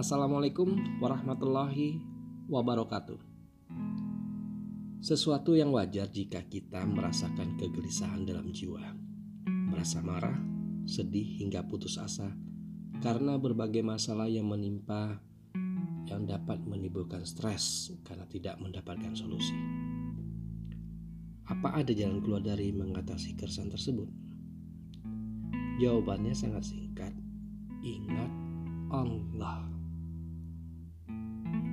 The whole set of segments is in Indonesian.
Assalamualaikum warahmatullahi wabarakatuh. Sesuatu yang wajar jika kita merasakan kegelisahan dalam jiwa, merasa marah, sedih hingga putus asa karena berbagai masalah yang menimpa yang dapat menimbulkan stres karena tidak mendapatkan solusi. Apa ada jalan keluar dari mengatasi keresahan tersebut? Jawabannya sangat singkat. Ingat Allah.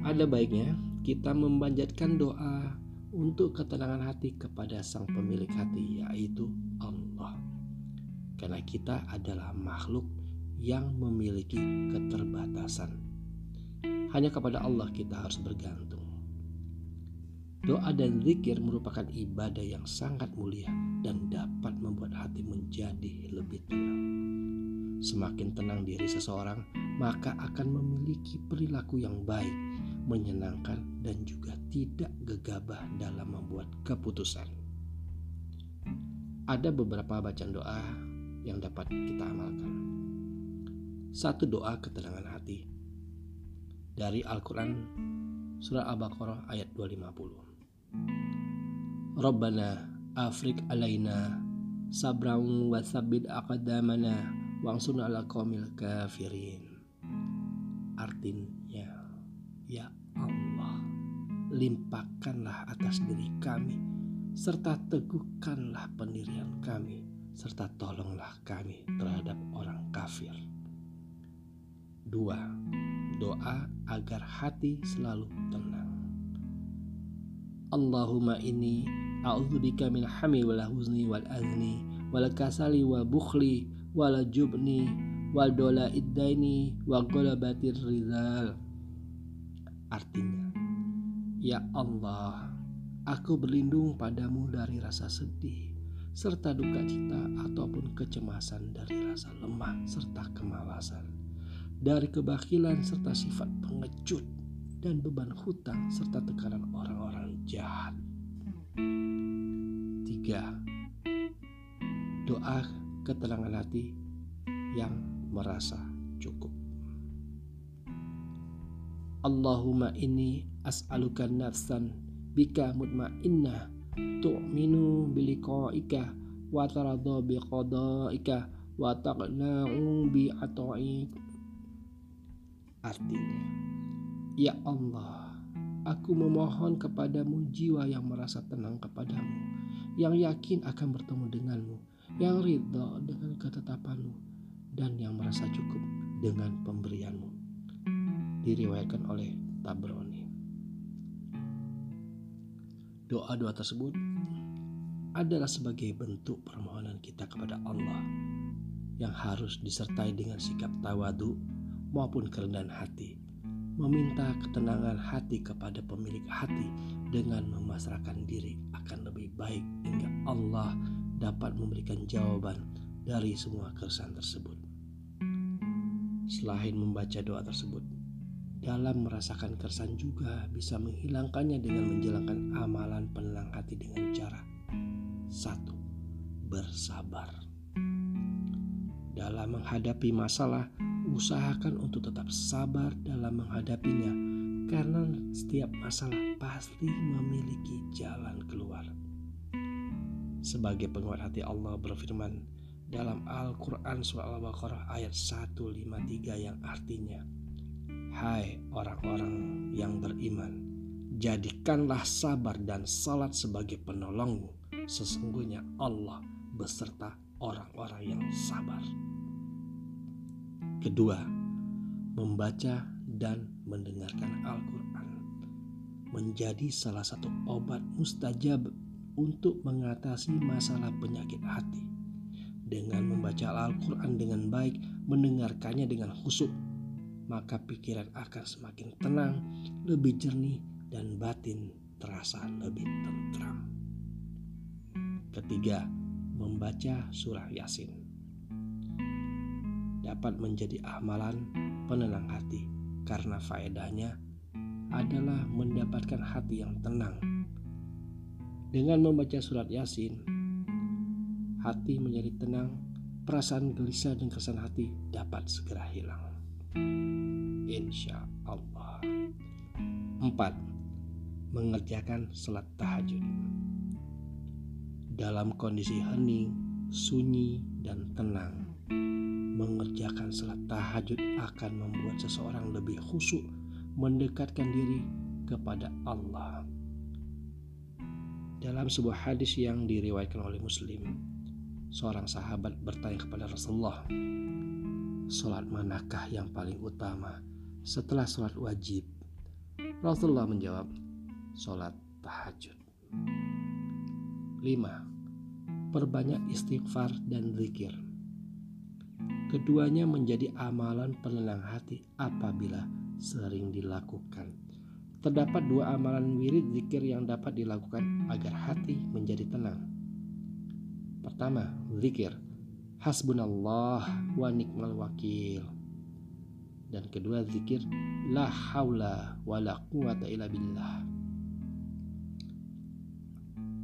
Ada baiknya kita memanjatkan doa untuk ketenangan hati kepada sang pemilik hati yaitu Allah. Karena kita adalah makhluk yang memiliki keterbatasan. Hanya kepada Allah kita harus bergantung. Doa dan zikir merupakan ibadah yang sangat mulia dan dapat membuat hati menjadi lebih tenang. Semakin tenang diri seseorang, maka akan memiliki perilaku yang baik menyenangkan, dan juga tidak gegabah dalam membuat keputusan. Ada beberapa bacaan doa yang dapat kita amalkan. Satu doa ketenangan hati dari Al-Quran Surah Al-Baqarah ayat 250. Rabbana afrik alaina sabran wa sabit aqdamana wangsurna ala kafirin. Artinya, ya limpahkanlah atas diri kami, serta teguhkanlah pendirian kami, serta tolonglah kami terhadap orang kafir. Dua, doa agar hati selalu tenang. Allahumma inni a'udzubika min hami wal huzni wal azni wal kasali wa bukhli wal jubni wal dola iddaini wa golabatir rizal Artinya, Ya Allah, aku berlindung padamu dari rasa sedih, serta duka cita ataupun kecemasan dari rasa lemah serta kemalasan, dari kebakilan serta sifat pengecut dan beban hutang serta tekanan orang-orang jahat. Tiga, doa ketenangan hati yang merasa cukup. Allahumma inni as'aluka nafsan bika mutmainnah tu'minu biliqa'ika wa taradha biqada'ika wa taqna'u bi ata'ik Artinya, Ya Allah, aku memohon kepadamu jiwa yang merasa tenang kepadamu, yang yakin akan bertemu denganmu, yang ridha dengan ketetapanmu, dan yang merasa cukup dengan pemberianmu diriwayatkan oleh Tabroni. Doa-doa tersebut adalah sebagai bentuk permohonan kita kepada Allah yang harus disertai dengan sikap tawadu maupun kerendahan hati, meminta ketenangan hati kepada pemilik hati dengan memasrahkan diri akan lebih baik hingga Allah dapat memberikan jawaban dari semua keresahan tersebut. Selain membaca doa tersebut, dalam merasakan keresahan juga bisa menghilangkannya dengan menjalankan amalan penenang hati dengan cara satu bersabar. Dalam menghadapi masalah usahakan untuk tetap sabar dalam menghadapinya karena setiap masalah pasti memiliki jalan keluar. Sebagai penguat hati Allah berfirman dalam Al-Quran Surah Al-Baqarah ayat 153 yang artinya Hai orang-orang yang beriman, jadikanlah sabar dan salat sebagai penolongmu. Sesungguhnya Allah beserta orang-orang yang sabar. Kedua, membaca dan mendengarkan Al-Quran menjadi salah satu obat mustajab untuk mengatasi masalah penyakit hati. Dengan membaca Al-Quran dengan baik, mendengarkannya dengan khusyuk, maka pikiran akan semakin tenang, lebih jernih, dan batin terasa lebih tentram. Ketiga, membaca surah Yasin dapat menjadi amalan penenang hati karena faedahnya adalah mendapatkan hati yang tenang. Dengan membaca surat Yasin, hati menjadi tenang, perasaan gelisah dan kesan hati dapat segera hilang. Insya Allah. Empat, mengerjakan salat tahajud. Dalam kondisi hening, sunyi, dan tenang, mengerjakan salat tahajud akan membuat seseorang lebih khusyuk mendekatkan diri kepada Allah. Dalam sebuah hadis yang diriwayatkan oleh Muslim, seorang sahabat bertanya kepada Rasulullah, "Salat manakah yang paling utama setelah salat wajib?" Rasulullah menjawab, "Salat tahajud." 5. Perbanyak istighfar dan zikir. Keduanya menjadi amalan penenang hati apabila sering dilakukan Terdapat dua amalan wirid zikir yang dapat dilakukan agar hati menjadi tenang. Pertama, zikir Hasbunallah wa ni'mal wakil. Dan kedua zikir La haula wa la quwata illa billah.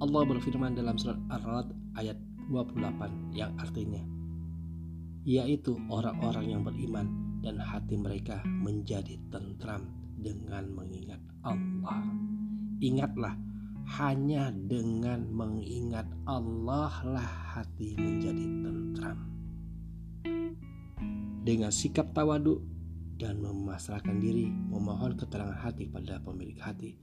Allah berfirman dalam surat Ar-Ra'd ayat 28 yang artinya yaitu orang-orang yang beriman dan hati mereka menjadi tentram dengan mengingat Allah. Ingatlah, hanya dengan mengingat Allah lah hati menjadi tentram. Dengan sikap tawadu dan memasrahkan diri, memohon keterangan hati pada pemilik hati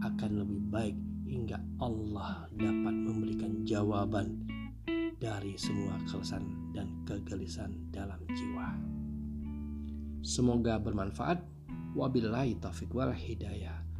akan lebih baik hingga Allah dapat memberikan jawaban dari semua keresahan dan kegelisahan dalam jiwa. Semoga bermanfaat Wabillahi taufiq wal hidayah.